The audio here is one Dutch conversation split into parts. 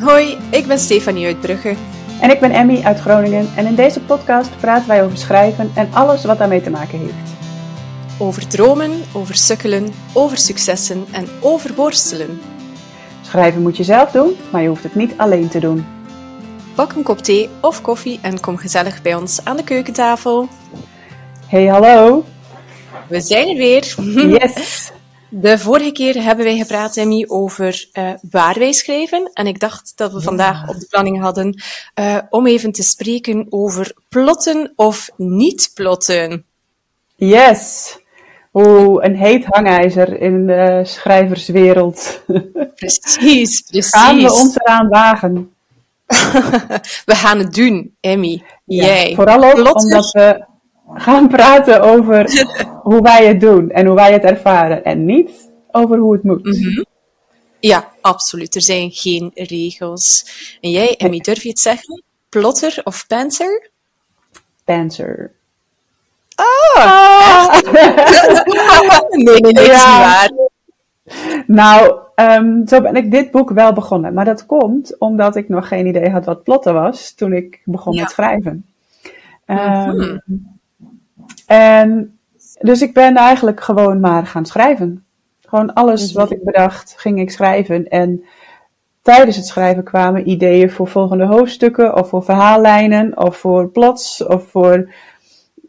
Hoi, ik ben Stefanie uit Brugge. En ik ben Emmy uit Groningen en in deze podcast praten wij over schrijven en alles wat daarmee te maken heeft. Over dromen, over sukkelen, over successen en over worstelen. Schrijven moet je zelf doen, maar je hoeft het niet alleen te doen. Pak een kop thee of koffie en kom gezellig bij ons aan de keukentafel. Hey, hallo. We zijn er weer. Yes. De vorige keer hebben wij gepraat, Emmy, over uh, waar wij schrijven. En ik dacht dat we vandaag op de planning hadden uh, om even te spreken over plotten of niet plotten. Yes. Oeh, een heet hangijzer in de schrijverswereld. Precies, precies. Gaan we ons eraan wagen? we gaan het doen, Emmy. Ja, Jij. Vooral ook omdat we gaan praten over hoe wij het doen en hoe wij het ervaren. En niet over hoe het moet. Mm -hmm. Ja, absoluut. Er zijn geen regels. En jij, Emmy, durf je het zeggen? Plotter of pantser? Pantser. Ah! nee, nee, nee, ja. waar. Nou, um, zo ben ik dit boek wel begonnen. Maar dat komt omdat ik nog geen idee had wat plotten was toen ik begon ja. met schrijven. Um, mm -hmm. En dus ik ben eigenlijk gewoon maar gaan schrijven. Gewoon alles wat ik bedacht, ging ik schrijven. En tijdens het schrijven kwamen ideeën voor volgende hoofdstukken, of voor verhaallijnen, of voor plots, of voor,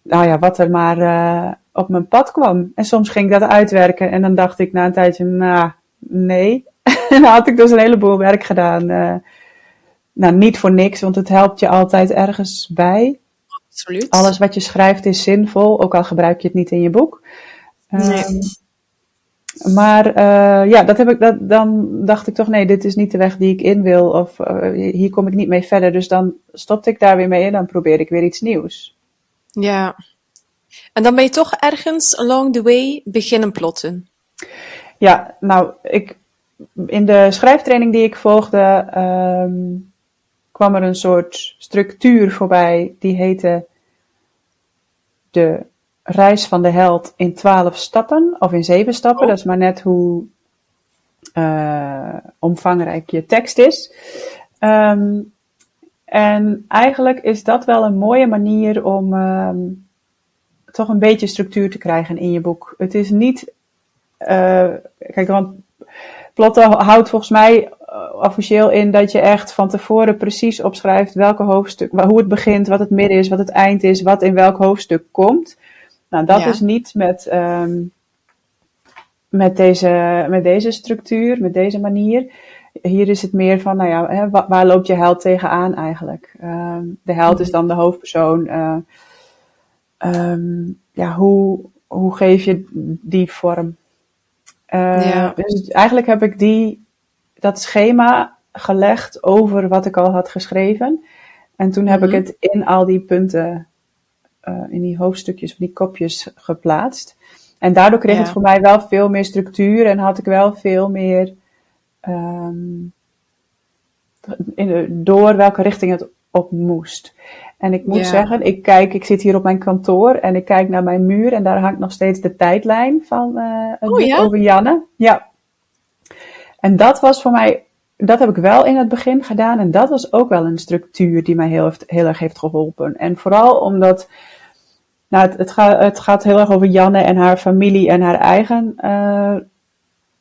nou ja, wat er maar uh, op mijn pad kwam. En soms ging ik dat uitwerken en dan dacht ik na een tijdje, nou, nee. en dan had ik dus een heleboel werk gedaan. Uh, nou, niet voor niks, want het helpt je altijd ergens bij. Absoluut. Alles wat je schrijft is zinvol, ook al gebruik je het niet in je boek. Nee. Um, maar uh, ja, dat heb ik, dat, dan dacht ik toch, nee, dit is niet de weg die ik in wil. Of uh, hier kom ik niet mee verder. Dus dan stopte ik daar weer mee en dan probeer ik weer iets nieuws. Ja. En dan ben je toch ergens along the way beginnen plotten. Ja, nou, ik, in de schrijftraining die ik volgde, um, kwam er een soort structuur voorbij die heette de reis van de held in twaalf stappen of in zeven stappen. Oh. Dat is maar net hoe uh, omvangrijk je tekst is. Um, en eigenlijk is dat wel een mooie manier om um, toch een beetje structuur te krijgen in je boek. Het is niet, uh, kijk, want plotten houdt volgens mij officieel in dat je echt van tevoren precies opschrijft welke hoofdstuk, hoe het begint, wat het midden is, wat het eind is, wat in welk hoofdstuk komt. Nou, dat ja. is niet met, um, met, deze, met deze structuur, met deze manier. Hier is het meer van, nou ja, hè, waar, waar loopt je held tegenaan eigenlijk? Um, de held is dan de hoofdpersoon. Uh, um, ja, hoe, hoe geef je die vorm? Uh, ja. Dus eigenlijk heb ik die, dat schema gelegd over wat ik al had geschreven. En toen heb mm -hmm. ik het in al die punten uh, in die hoofdstukjes, of die kopjes geplaatst. En daardoor kreeg ja. het voor mij wel veel meer structuur en had ik wel veel meer um, in, door welke richting het op moest. En ik moet Ja. zeggen, ik kijk, ik zit hier op mijn kantoor en ik kijk naar mijn muur en daar hangt nog steeds de tijdlijn van uh, Oh, ja? over Janne. Ja. En dat was voor mij, dat heb ik wel in het begin gedaan en dat was ook wel een structuur die mij heel, heel erg heeft geholpen. En vooral omdat, nou, het, het, gaat, het gaat heel erg over Janne en haar familie en haar eigen eh,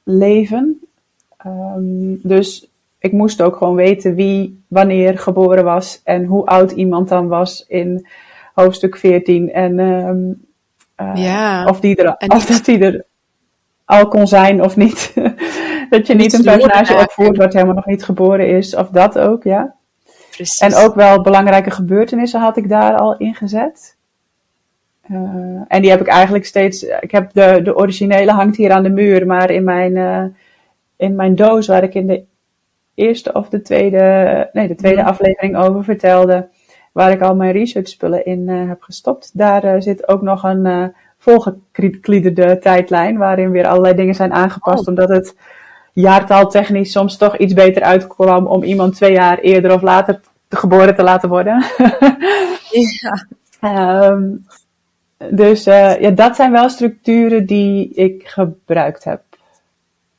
leven. Ehm, dus ik moest ook gewoon weten wie wanneer geboren was en hoe oud iemand dan was in hoofdstuk 14. En ehm, eh, Ja. of, die er, En of dat die er al kon zijn of niet. dat je niet een personage opvoert wat helemaal nog niet geboren is, of dat ook, ja. Precies. En ook wel belangrijke gebeurtenissen had ik daar al ingezet. Uh, en die heb ik eigenlijk steeds. Ik heb de, de originele hangt hier aan de muur, maar in mijn, uh, in mijn doos waar ik in de eerste of de tweede, nee, de tweede Mhm. aflevering over vertelde, waar ik al mijn researchspullen in uh, heb gestopt, daar zit ook nog een volgekliederde tijdlijn, waarin weer allerlei dingen zijn aangepast, Oh. omdat het jaartal technisch soms toch iets beter uitkwam om iemand twee jaar eerder of later te geboren te laten worden. Ja. um, dus uh, ja, dat zijn wel structuren die ik gebruikt heb.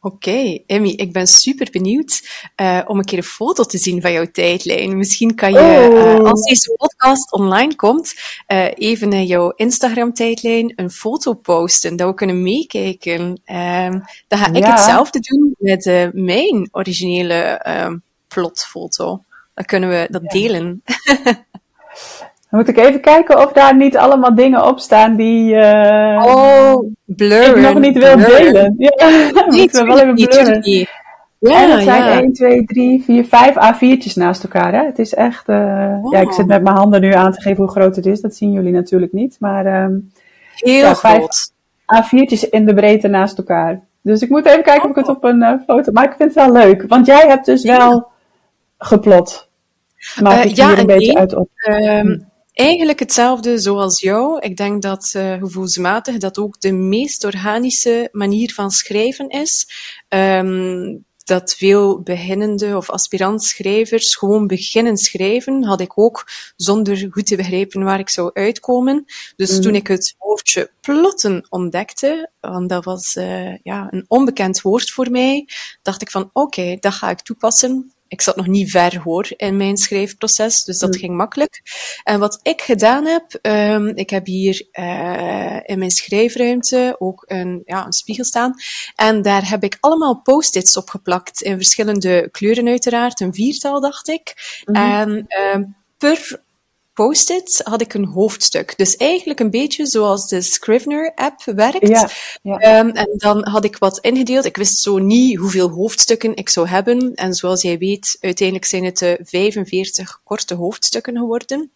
Oké, Emmy, ik ben super benieuwd uh, om een keer een foto te zien van jouw tijdlijn. Misschien kan je, uh, als deze podcast online komt, uh, even in jouw Instagram-tijdlijn een foto posten, dat we kunnen meekijken. Ehm, dan ga ik hetzelfde doen met mijn originele plotfoto. Dan kunnen we dat delen. Dan moet ik even kijken of daar niet allemaal dingen op staan die uh, oh, blurren. ik nog niet wil delen. Ja, moeten we wel even blurren. Ja, en het zijn ja. 1, 2, 3, 4, 5 A4'tjes naast elkaar. Hè? Het is echt... Uh, wow. Ja, ik zit met mijn handen nu aan te geven hoe groot het is. Dat zien jullie natuurlijk niet. Maar um, Heel ja, groot. A4'tjes in de breedte naast elkaar. Dus ik moet even kijken oh. of ik het op een uh, foto... Maar ik vind het wel leuk. Want jij hebt dus wel geplot. Maak ik hier een beetje uit op. Um, Eigenlijk hetzelfde zoals jou. Ik denk dat uh, gevoelsmatig dat ook de meest organische manier van schrijven is. Um, dat veel beginnende of aspirant schrijvers gewoon beginnen schrijven, had ik ook zonder goed te begrijpen waar ik zou uitkomen. Dus mm. toen ik het woordje plotten ontdekte, want dat was uh, ja, een onbekend woord voor mij, dacht ik van oké, okay, dat ga ik toepassen ik zat nog niet ver hoor in mijn schrijfproces, dus dat mm. ging makkelijk. En wat ik gedaan heb, um, ik heb hier uh, in mijn schrijfruimte ook een, ja, een spiegel staan. En daar heb ik allemaal post-its opgeplakt in verschillende kleuren uiteraard, een viertal dacht ik. Mm. En uh, per post-it had ik een hoofdstuk. Dus eigenlijk een beetje zoals de Scrivener-app werkt. Ja, ja. Um, en dan had ik wat ingedeeld. Ik wist zo niet hoeveel hoofdstukken ik zou hebben. En zoals jij weet, uiteindelijk zijn het de 45 korte hoofdstukken geworden.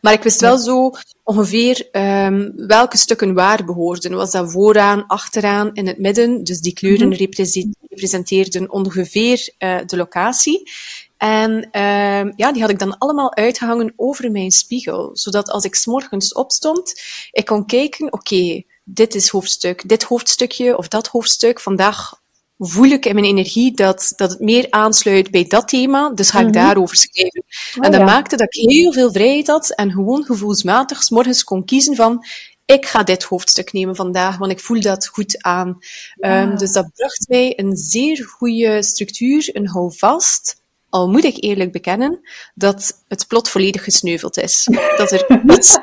Maar ik wist wel zo ongeveer um, welke stukken waar behoorden. Was dat vooraan, achteraan, in het midden? Dus die kleuren mm -hmm. representeerden ongeveer uh, de locatie. En uh, ja, die had ik dan allemaal uitgehangen over mijn spiegel. Zodat als ik s'morgens opstond, ik kon kijken, oké, okay, dit is hoofdstuk, dit hoofdstukje of dat hoofdstuk. Vandaag voel ik in mijn energie dat, dat het meer aansluit bij dat thema, dus ga ik mm -hmm. daarover schrijven. Oh, en dat ja. maakte dat ik heel veel vrijheid had en gewoon gevoelsmatig s morgens kon kiezen van, ik ga dit hoofdstuk nemen vandaag, want ik voel dat goed aan. Ja. Um, dus dat bracht mij een zeer goede structuur, een houvast, al moet ik eerlijk bekennen dat het plot volledig gesneuveld is. Dat er niets,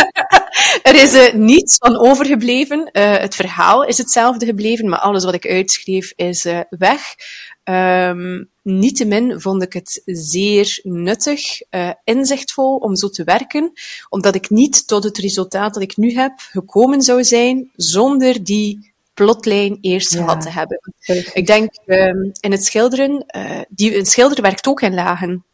er is uh, niets van overgebleven. Uh, het verhaal is hetzelfde gebleven, maar alles wat ik uitschreef is uh, weg. Um, Niettemin vond ik het zeer nuttig, inzichtvol om zo te werken, omdat ik niet tot het resultaat dat ik nu heb gekomen zou zijn zonder die plotlijn eerst ja, gehad te hebben. Ik denk um, in het schilderen, uh, die, een schilder werkt ook in lagen.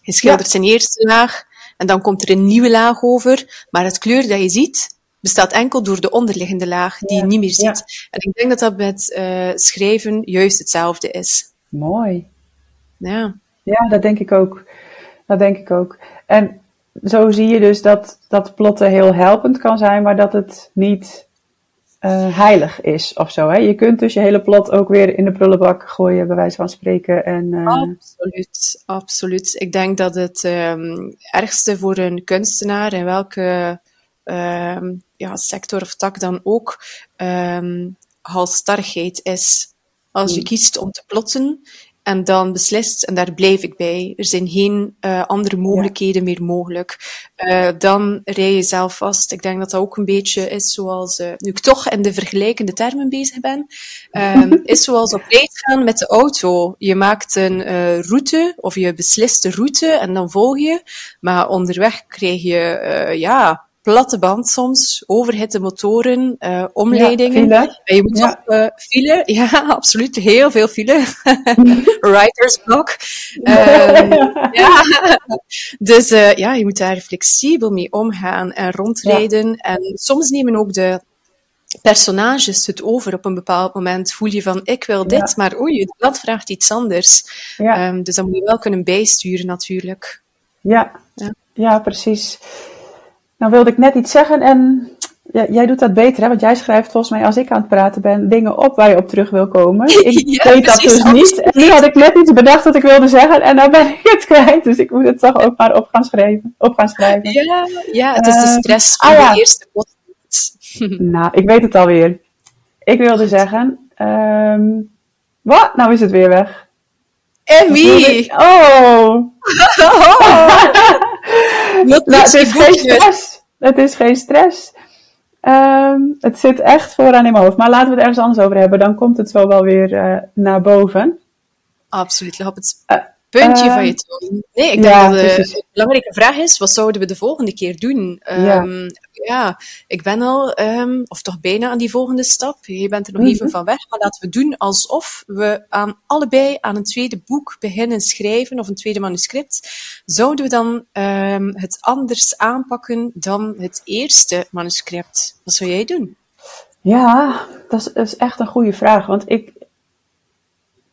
Je schildert ja. zijn eerste laag en dan komt er een nieuwe laag over, maar het kleur dat je ziet bestaat enkel door de onderliggende laag die ja. je niet meer ziet. En ik denk dat dat met uh, schrijven juist hetzelfde is. Mooi. Ja. Ja, dat denk ik ook. Dat denk ik ook. En zo zie je dus dat, dat plotten heel helpend kan zijn, maar dat het niet uh, heilig is of zo. Hè? Je kunt dus je hele plot ook weer in de prullenbak gooien, bij wijze van spreken. En, uh... Absoluut, absoluut. Ik denk dat het um, ergste voor een kunstenaar, in welke um, ja, sector of tak dan ook, um, halstarrigheid is. Als je hmm. kiest om te plotten, en dan beslist, en daar blijf ik bij, er zijn geen uh, andere mogelijkheden ja. meer mogelijk. Uh, dan rij je zelf vast. Ik denk dat dat ook een beetje is zoals, uh, nu ik toch in de vergelijkende termen bezig ben, um, is zoals op reis gaan met de auto. Je maakt een route, of je beslist de route, en dan volg je. Maar onderweg krijg je, ja, platte band soms, overhitte motoren, uh, omleidingen. Ja, file. Je moet ja. op uh, file, ja, absoluut, heel veel file. Writer's block. Um, ja. Dus ja, je moet daar flexibel mee omgaan en rondrijden. En soms nemen ook de personages het over op een bepaald moment. Voel je van, ik wil dit, maar oei, blad vraagt iets anders. Um, dus dan moet je wel kunnen bijsturen natuurlijk. Ja, ja. precies. Nou wilde ik net iets zeggen en ja, jij doet dat beter, hè? want jij schrijft volgens mij als ik aan het praten ben dingen op waar je op terug wil komen. Ik ja, weet dat dus niet. En nu had ik net iets bedacht dat ik wilde zeggen en dan ben ik het kwijt. Dus ik moet het toch ook maar op gaan schrijven. Op gaan schrijven. Ja, ja het is de ehm, stress van uh, ah, ja. de eerste podcast. nou, ik weet het alweer. Ik wilde zeggen, Ehm, wat? Nou is het weer weg. Emmy! Oh! nou, het is geen stress. Het is geen stress. Ehm, het zit echt vooraan in mijn hoofd. Maar laten we het ergens anders over hebben. Dan komt het zo wel weer uh, naar boven. Absoluut. Op het uh, puntje van je ehm, tong. Nee, ik denk dat de belangrijke vraag is, wat zouden we de volgende keer doen? Um, ja. ik ben al, um, of toch bijna aan die volgende stap. Je bent er nog even mhm. van weg, maar laten we doen alsof we aan allebei aan een tweede boek beginnen schrijven, of een tweede manuscript. Zouden we dan het anders aanpakken dan het eerste manuscript? Wat zou jij doen? Ja, dat is echt een goede vraag. Want ik,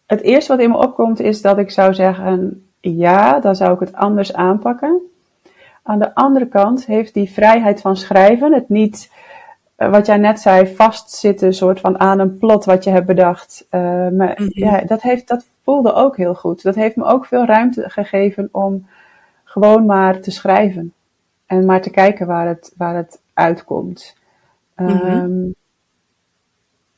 het eerste wat in me opkomt is dat ik zou zeggen, ja, dan zou ik het anders aanpakken. Aan de andere kant heeft die vrijheid van schrijven, het niet, eh, wat jij net zei, vastzitten soort van aan een plot wat je hebt bedacht. Uh, maar mhm. ja, dat, heeft, dat voelde ook heel goed. Dat heeft me ook veel ruimte gegeven om gewoon maar te schrijven. En maar te kijken waar het, waar het uitkomt. Mm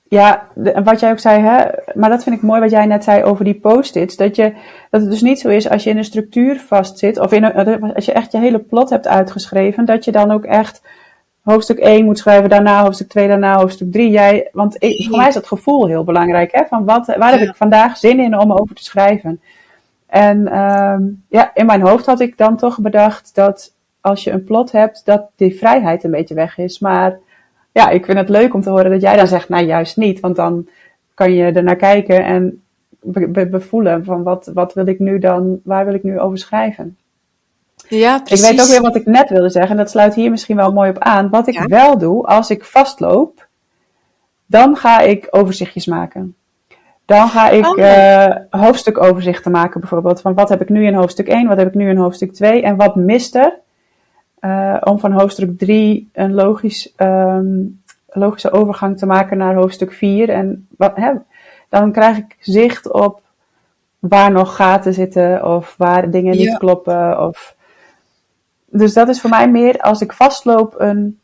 ja, wat jij ook zei, hè, maar dat vind ik mooi wat jij net zei over die post-its. Dat, je, dat het dus niet zo is als je in een structuur vastzit, of in een, als je echt je hele plot hebt uitgeschreven, dat je dan ook echt hoofdstuk 1 moet schrijven, daarna hoofdstuk 2, daarna hoofdstuk 3. Jij, want ik, voor mij is dat gevoel heel belangrijk, hè, van wat, waar heb ik vandaag zin in om over te schrijven. En um, ja, in mijn hoofd had ik dan toch bedacht dat als je een plot hebt, dat die vrijheid een beetje weg is. Maar ja, ik vind het leuk om te horen dat jij dan zegt, nou juist niet. Want dan kan je er naar kijken en bevoelen van wat, wat wil ik nu dan, waar wil ik nu over schrijven. Ja, precies. Ik weet ook weer wat ik net wilde zeggen, en dat sluit hier misschien wel mooi op aan. Wat ik wel doe, als ik vastloop, dan ga ik overzichtjes maken. Dan ga ik oh, uh, hoofdstukoverzichten maken bijvoorbeeld. Van wat heb ik nu in hoofdstuk 1, wat heb ik nu in hoofdstuk 2 en wat mist er? Uh, om van hoofdstuk 3 een logisch, um, logische overgang te maken naar hoofdstuk 4. En wat, hè, dan krijg ik zicht op waar nog gaten zitten of waar dingen niet kloppen. Of... Dus dat is voor mij meer als ik vastloop een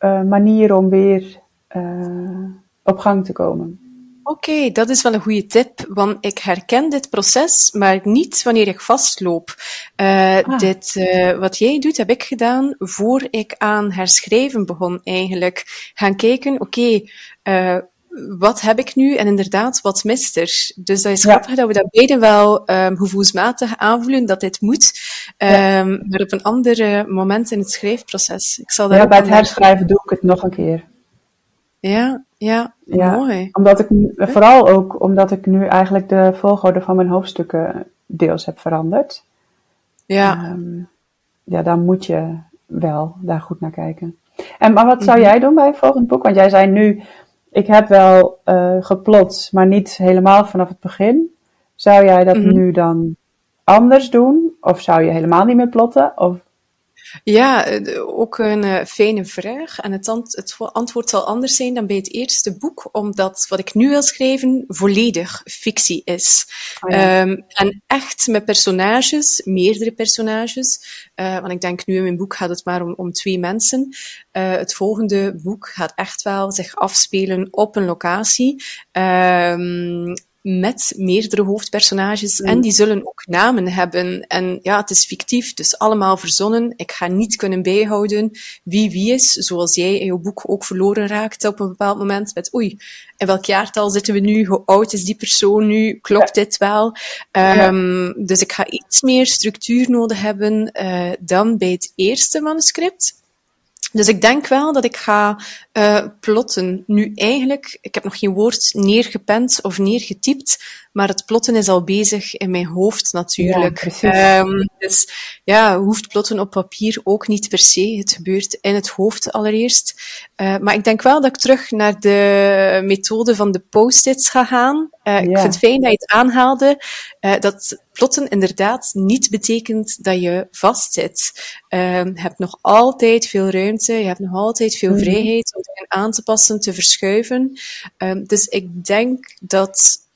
uh, manier om weer uh, op gang te komen. Oké, dat is wel een goede tip, want ik herken dit proces, maar niet wanneer ik vastloop. Uh, Dit, uh, wat jij doet, heb ik gedaan voor ik aan herschrijven begon eigenlijk. Gaan kijken, oké, okay, uh, wat heb ik nu en inderdaad, wat mist er? Dus dat is ja. grappig dat we dat beide wel um, gevoelsmatig aanvoelen dat dit moet, ja. um, maar op een ander moment in het schrijfproces. Ik zal ja, bij het herschrijven doe ik het nog een keer. Ja, ja, ja, mooi. Omdat ik, vooral ook omdat ik nu eigenlijk de volgorde van mijn hoofdstukken deels heb veranderd. Ja. Um, ja, dan moet je wel daar goed naar kijken. En, maar wat zou mhm. jij doen bij een volgend boek? Want jij zei nu, ik heb wel uh, geplot, maar niet helemaal vanaf het begin. Zou jij dat mhm. nu dan anders doen? Of zou je helemaal niet meer plotten? Of ja, eh, ook een uh, fijne vraag. En het, antwoord zal anders zijn dan bij het eerste boek, omdat wat ik nu wil schrijven volledig fictie is. Oh um, en echt met personages, meerdere personages. Uh, want ik denk nu in mijn boek gaat het maar om, om twee mensen. Uh, het volgende boek gaat echt wel zich afspelen op een locatie. Um, met meerdere hoofdpersonages en mm. die zullen ook namen hebben. En ja, het is fictief, dus allemaal verzonnen. Ik ga niet kunnen bijhouden wie wie is, zoals jij in jouw boek ook verloren raakt op een bepaald moment met oei, in welk jaartal zitten we nu? Hoe oud is die persoon nu? Klopt dit wel? Um, Dus ik ga iets meer structuur nodig hebben uh, dan bij het eerste manuscript. Dus ik denk wel dat ik ga uh, plotten. Nu eigenlijk, ik heb nog geen woord neergepend of neergetypt, maar het plotten is al bezig in mijn hoofd natuurlijk. Ja, um, dus ja, hoeft plotten op papier ook niet per se. Het gebeurt in het hoofd allereerst. Uh, maar ik denk wel dat ik terug naar de methode van de post-its ga gaan. Uh, ja. Ik vind het fijn dat je het aanhaalde, dat plotten inderdaad niet betekent dat je vastzit. Ehm, je hebt nog altijd veel ruimte, je hebt nog altijd veel mhm. vrijheid om dingen aan te passen, te verschuiven. Um, dus ik denk dat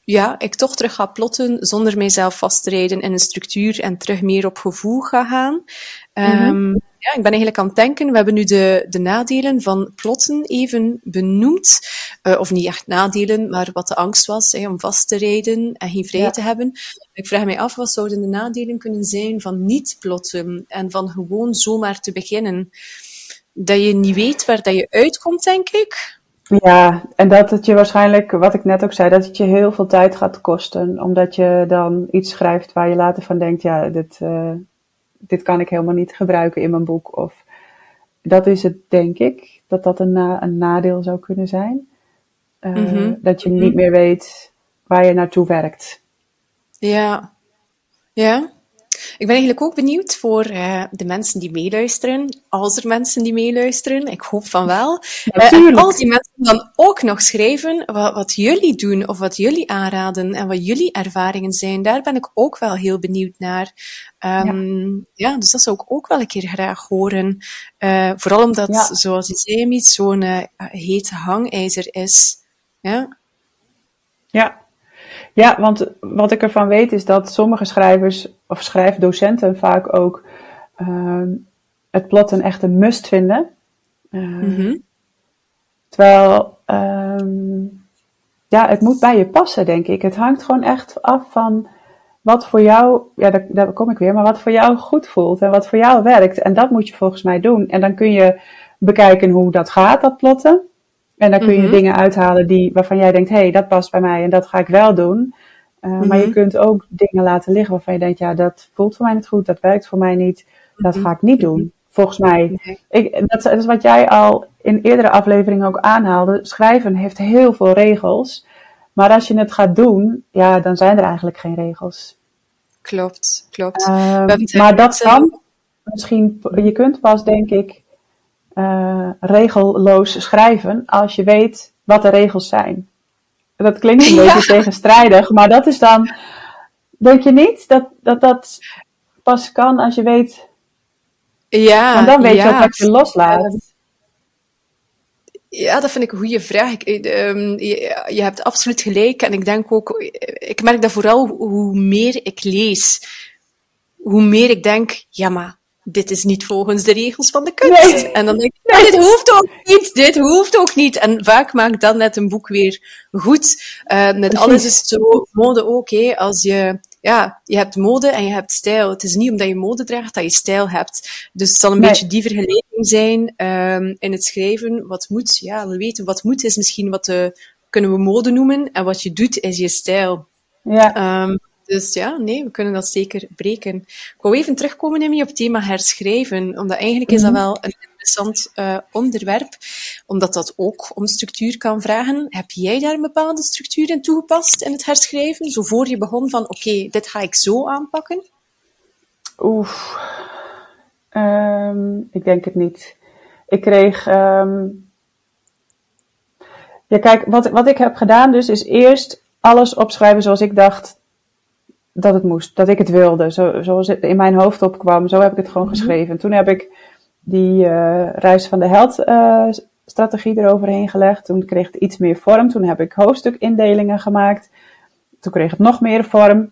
ja, ik toch terug ga plotten zonder mijzelf vast te rijden in een structuur en terug meer op gevoel ga gaan. Um, ja, ja, ik ben eigenlijk aan het denken, we hebben nu de, de nadelen van plotten even benoemd. Uh, of niet echt nadelen, maar wat de angst was hè, om vast te rijden en geen vrij te hebben. Ik vraag mij af, wat zouden de nadelen kunnen zijn van niet plotten en van gewoon zomaar te beginnen? Dat je niet weet waar dat je uitkomt, denk ik. Ja, en dat het je waarschijnlijk, wat ik net ook zei, dat het je heel veel tijd gaat kosten. Omdat je dan iets schrijft waar je later van denkt, ja, dit, uh, dit kan ik helemaal niet gebruiken in mijn boek. Of dat is het, denk ik, dat dat een, een nadeel zou kunnen zijn. Uh, mm -hmm. Dat je niet meer weet waar je naartoe werkt. Ja, ja. Ik ben eigenlijk ook benieuwd voor uh, de mensen die meeluisteren, als er mensen die meeluisteren, ik hoop van wel. Uh, als die mensen dan ook nog schrijven wat, wat, jullie doen of wat jullie aanraden en wat jullie ervaringen zijn, daar ben ik ook wel heel benieuwd naar. Um, ja. ja. dus dat zou ik ook wel een keer graag horen. Uh, vooral omdat, ja. zoals je zei, niet zo'n hete hangijzer is. Ja. Ja, ja, want wat ik ervan weet is dat sommige schrijvers of schrijfdocenten vaak ook uh, het plot een echte must vinden. Uh, mm-hmm. Terwijl, um, ja, het moet bij je passen, denk ik. Het hangt gewoon echt af van wat voor jou, ja, daar, daar kom ik weer, maar wat voor jou goed voelt en wat voor jou werkt. En dat moet je volgens mij doen. En dan kun je bekijken hoe dat gaat, dat plotten. En dan kun je mm-hmm. dingen uithalen die, waarvan jij denkt, hé, hey, dat past bij mij en dat ga ik wel doen. Uh, mm-hmm. Maar je kunt ook dingen laten liggen waarvan je denkt, ja, dat voelt voor mij niet goed, dat werkt voor mij niet, dat ga ik niet doen. Volgens mij, ik, dat, is wat jij al in eerdere afleveringen ook aanhaalde. Schrijven heeft heel veel regels. Maar als je het gaat doen, ja, dan zijn er eigenlijk geen regels. Klopt, klopt. Uh, maar dat kan misschien, je kunt pas, denk ik, uh, regelloos schrijven als je weet wat de regels zijn. Dat klinkt een beetje tegenstrijdig, maar dat is dan, denk je niet dat dat, dat pas kan als je weet. Ja, want dan weet ja. je ook wat je loslaat. Ja, dat vind ik een goede vraag. Ik, um, je, je, hebt absoluut gelijk. En ik denk ook, ik merk dat vooral hoe meer ik lees, hoe meer ik denk, ja, maar dit is niet volgens de regels van de kunst. Nee. En dan denk ik, nee, dit hoeft ook niet, dit hoeft ook niet. En vaak maakt dat net een boek weer goed. Uh, met alles is het zo, mode ook, hè. Als je, ja, je hebt mode en je hebt stijl. Het is niet omdat je mode draagt dat je stijl hebt. Dus het zal een nee. beetje die vergelijking zijn um, in het schrijven. Wat moet, ja, we weten, wat moet is misschien wat de, kunnen we mode noemen. En wat je doet is je stijl. Ja. Um, dus ja, nee, we kunnen dat zeker breken. Ik wou even terugkomen Emmy, op het thema herschrijven, omdat eigenlijk is dat wel een interessant uh, onderwerp, omdat dat ook om structuur kan vragen. Heb jij daar een bepaalde structuur in toegepast in het herschrijven, zo voor je begon van oké, okay, dit ga ik zo aanpakken? Oef, um, ik denk het niet. Ik kreeg... Um... Ja, kijk, wat, wat ik heb gedaan dus is eerst alles opschrijven zoals ik dacht dat het moest, dat ik het wilde, zo, zoals het in mijn hoofd opkwam. Zo heb ik het gewoon geschreven. Toen heb ik die uh, reis van de held uh, strategie eroverheen gelegd. Toen kreeg het iets meer vorm. Toen heb ik hoofdstukindelingen gemaakt. Toen kreeg het nog meer vorm.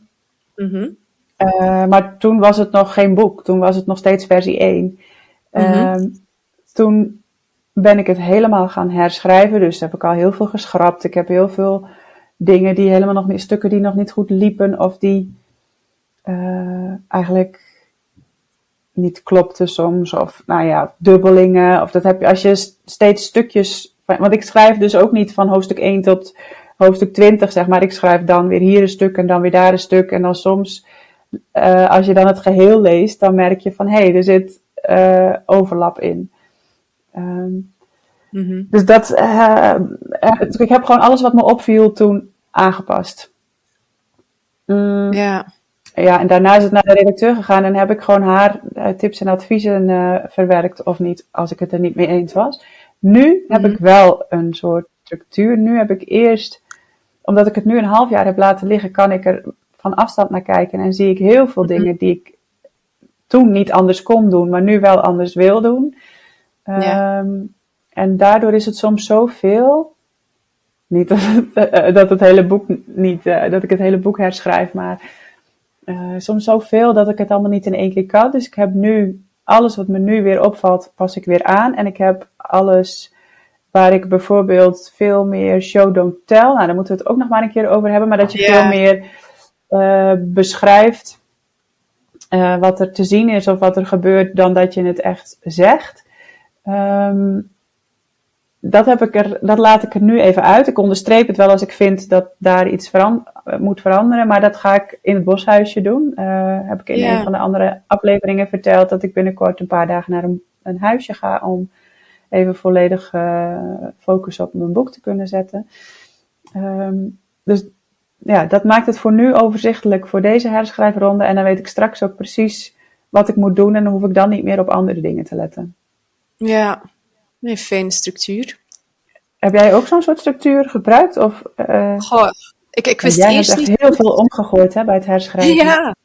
Mm -hmm. uh, maar toen was het nog geen boek. Toen was het nog steeds versie 1. Mm -hmm. toen ben ik het helemaal gaan herschrijven. Dus heb ik al heel veel geschrapt. Ik heb heel veel dingen die helemaal nog niet, stukken die nog niet goed liepen of die uh, eigenlijk niet klopten soms. Of nou ja, dubbelingen. Of dat heb je als je steeds stukjes. Want ik schrijf dus ook niet van hoofdstuk 1 tot hoofdstuk 20, zeg maar. Ik schrijf dan weer hier een stuk en dan weer daar een stuk. En dan soms, uh, als je dan het geheel leest, dan merk je van hé, hey, er zit uh, overlap in. Um, Mm-hmm. Dus dat, uh, ik heb gewoon alles wat me opviel toen aangepast. Mm, ja. Ja, en daarna is het naar de redacteur gegaan en heb ik gewoon haar uh, tips en adviezen uh, verwerkt of niet, als ik het er niet mee eens was. Nu heb ik wel een soort structuur. Nu heb ik eerst, omdat ik het nu een half jaar heb laten liggen, kan ik er van afstand naar kijken en zie ik heel veel mm-hmm. dingen die ik toen niet anders kon doen, maar nu wel anders wil doen. Ja. En daardoor is het soms zoveel. Niet dat het, uh, dat het hele boek niet, uh, dat ik het hele boek herschrijf, maar uh, soms zoveel dat ik het allemaal niet in één keer kan. Dus ik heb nu alles wat me nu weer opvalt, pas ik weer aan. En ik heb alles waar ik bijvoorbeeld veel meer show don't tell. Nou, daar moeten we het ook nog maar een keer over hebben. Maar dat je veel meer uh, beschrijft uh, wat er te zien is of wat er gebeurt, dan dat je het echt zegt. Um, dat, heb ik er, dat laat ik er nu even uit. Ik onderstreep het wel als ik vind dat daar iets veran moet veranderen. Maar dat ga ik in het boshuisje doen. Uh, heb ik in een van de andere afleveringen verteld dat ik binnenkort een paar dagen naar een, een huisje ga om even volledig uh, focus op mijn boek te kunnen zetten. Um, dus ja, dat maakt het voor nu overzichtelijk voor deze herschrijfronde. En dan weet ik straks ook precies wat ik moet doen. En dan hoef ik dan niet meer op andere dingen te letten. Ja, een fijne structuur. Heb jij ook zo'n soort structuur gebruikt? Of, uh, Goh, ik, ik wist jij eerst hebt echt niet... heel veel omgegooid hè, bij het herschrijven. Ja,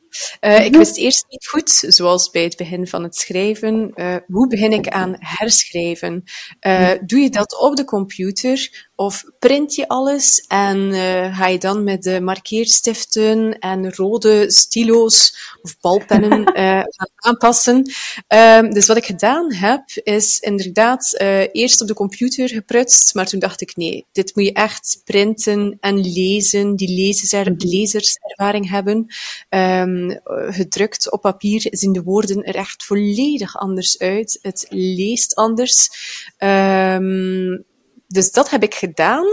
uh, ik wist eerst niet goed, zoals bij het begin van het schrijven, uh, hoe begin ik aan herschrijven? Uh, doe je dat op de computer of print je alles en ga je dan met de markeerstiften en rode stilo's of balpennen gaan aanpassen? Ehm, dus wat ik gedaan heb, is inderdaad eerst op de computer geprutst, maar toen dacht ik nee, dit moet je echt printen en lezen, die lezer, lezerservaring hebben. Um, gedrukt op papier zien de woorden er echt volledig anders uit. Het leest anders. Um, dus dat heb ik gedaan.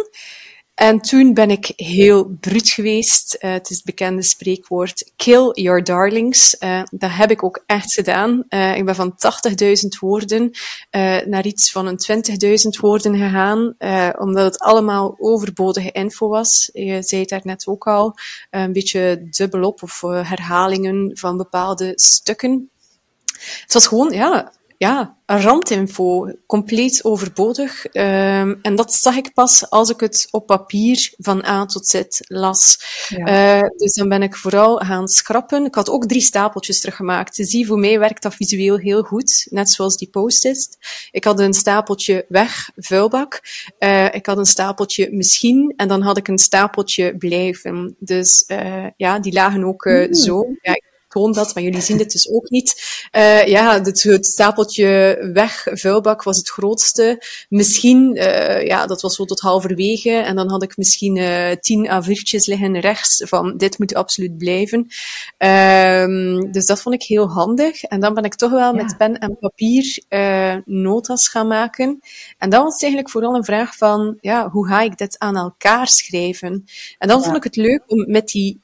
En toen ben ik heel bruut geweest. Uh, het is het bekende spreekwoord kill your darlings. Uh, dat heb ik ook echt gedaan. Uh, ik ben van 80.000 woorden naar iets van een 20.000 woorden gegaan, omdat het allemaal overbodige info was. Je zei het daarnet ook al, een beetje dubbelop of herhalingen van bepaalde stukken. Het was gewoon, ja, ja, randinfo, compleet overbodig. Um, en dat zag ik pas als ik het op papier van A tot Z las. Ja. Uh, dus dan ben ik vooral gaan schrappen. Ik had ook drie stapeltjes teruggemaakt. Zie, voor mij werkt dat visueel heel goed, net zoals die post-it. Ik had een stapeltje weg, vuilbak. Uh, ik had een stapeltje misschien, en dan had ik een stapeltje blijven. Dus uh, ja, die lagen ook mm. zo. Ja, toon dat, maar jullie zien dit dus ook niet. Uh, ja, het, het, stapeltje weg, vuilbak was het grootste. Misschien, uh, ja, dat was zo tot halverwege. En dan had ik misschien uh, tien A4'tjes liggen rechts van dit moet absoluut blijven. Um, dus dat vond ik heel handig. En dan ben ik toch wel ja. met pen en papier notas gaan maken. En dan was het eigenlijk vooral een vraag van, ja, hoe ga ik dit aan elkaar schrijven? En dan ja. vond ik het leuk om met die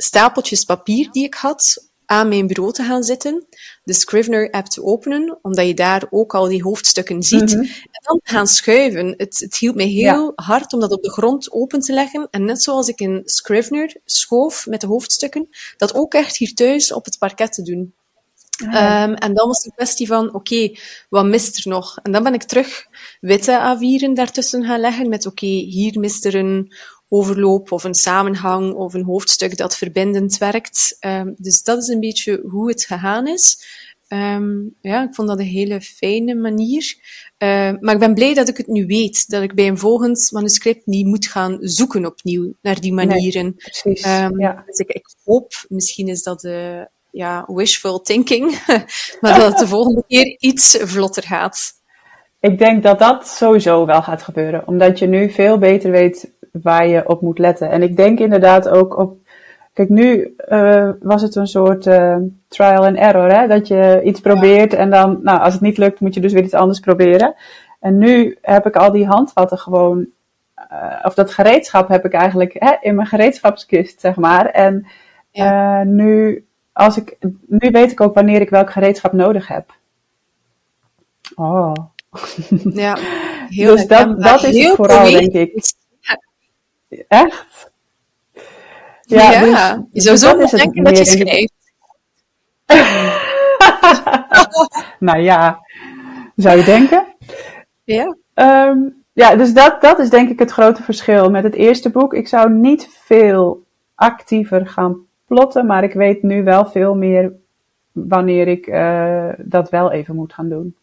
stapeltjes papier die ik had aan mijn bureau te gaan zitten, de Scrivener app te openen, omdat je daar ook al die hoofdstukken ziet, mm -hmm. en dan gaan schuiven. Het, het hielp me heel ja. hard om dat op de grond open te leggen, en net zoals ik in Scrivener schoof met de hoofdstukken, dat ook echt hier thuis op het parket te doen. Ah, ja. um, en dan was de kwestie van, oké, okay, wat mist er nog? En dan ben ik terug witte A4'en daartussen gaan leggen met, oké, okay, hier mist er een overloop of een samenhang of een hoofdstuk dat verbindend werkt. Um, dus dat is een beetje hoe het gegaan is. Um, ja, ik vond dat een hele fijne manier. Uh, maar ik ben blij dat ik het nu weet. Dat ik bij een volgend manuscript niet moet gaan zoeken opnieuw naar die manieren. Nee, precies, um, ja. Dus ik, ik, hoop, misschien is dat uh, ja, wishful thinking, maar dat het de volgende keer iets vlotter gaat. Ik denk dat dat sowieso wel gaat gebeuren. Omdat je nu veel beter weet waar je op moet letten. En ik denk inderdaad ook op. Kijk, nu uh, was het een soort uh, trial and error, hè? Dat je iets probeert en dan, nou, als het niet lukt, moet je dus weer iets anders proberen. En nu heb ik al die handvatten gewoon, uh, of dat gereedschap heb ik eigenlijk hè, in mijn gereedschapskist, zeg maar. En ja. nu, als ik, nu weet ik ook wanneer ik welk gereedschap nodig heb. Oh. Ja, heel dus dat, dat is het vooral, denk ik. Echt? Ja, ja dus, je zou zo dus denken dat je schrijft. nou ja, zou je denken? Ja. Um, ja, dus dat, dat is denk ik het grote verschil met het eerste boek. Ik zou niet veel actiever gaan plotten, maar ik weet nu wel veel meer wanneer ik uh, dat wel even moet gaan doen.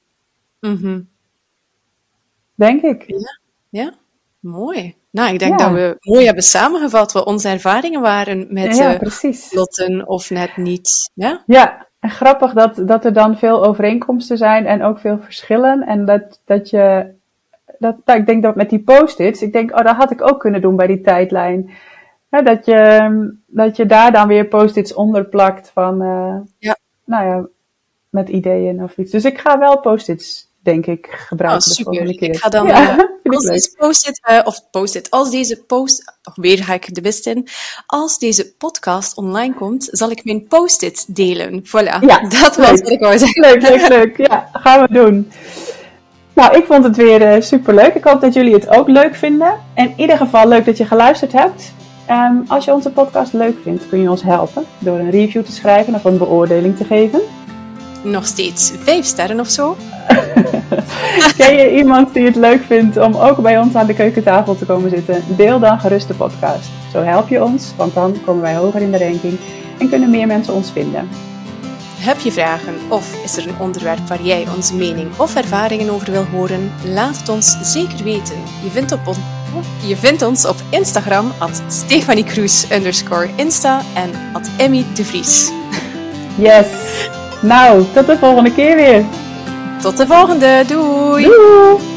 Mm -hmm. Denk ik. Ja, ja. mooi. Nou, ik denk ja. dat we mooi hebben samengevat wat onze ervaringen waren met ja, uh, lotten of net niet. Ja? ja, En grappig dat, dat er dan veel overeenkomsten zijn en ook veel verschillen. En dat, dat je, dat, nou, ik denk dat met die post-its, ik denk, oh, dat had ik ook kunnen doen bij die tijdlijn. dat, je, dat je daar dan weer post-its onder plakt van, uh, ja. nou ja, met ideeën of iets. Dus ik ga wel post-its denk ik, gebruiken oh, super. Ik ga dan, als deze post-it, uh, of post-it, als deze post, oh, weer ga ik de best in, als deze podcast online komt, zal ik mijn post-it delen. Voilà, ja, dat was wat ik wou zeggen. Leuk, leuk, leuk. Ja, gaan we doen. Nou, ik vond het weer uh, superleuk. Ik hoop dat jullie het ook leuk vinden. In ieder geval leuk dat je geluisterd hebt. Um, als je onze podcast leuk vindt, kun je ons helpen door een review te schrijven of een beoordeling te geven nog steeds vijf sterren of zo. Ken je iemand die het leuk vindt om ook bij ons aan de keukentafel te komen zitten? Deel dan gerust de podcast. Zo help je ons, want dan komen wij hoger in de ranking en kunnen meer mensen ons vinden. Heb je vragen of is er een onderwerp waar jij onze mening of ervaringen over wil horen? Laat het ons zeker weten. Je vindt, op on je vindt ons op Instagram at Stefanie Insta en at Emmy de Vries. Yes! Nou, tot de volgende keer weer. Tot de volgende. Doei. Doei.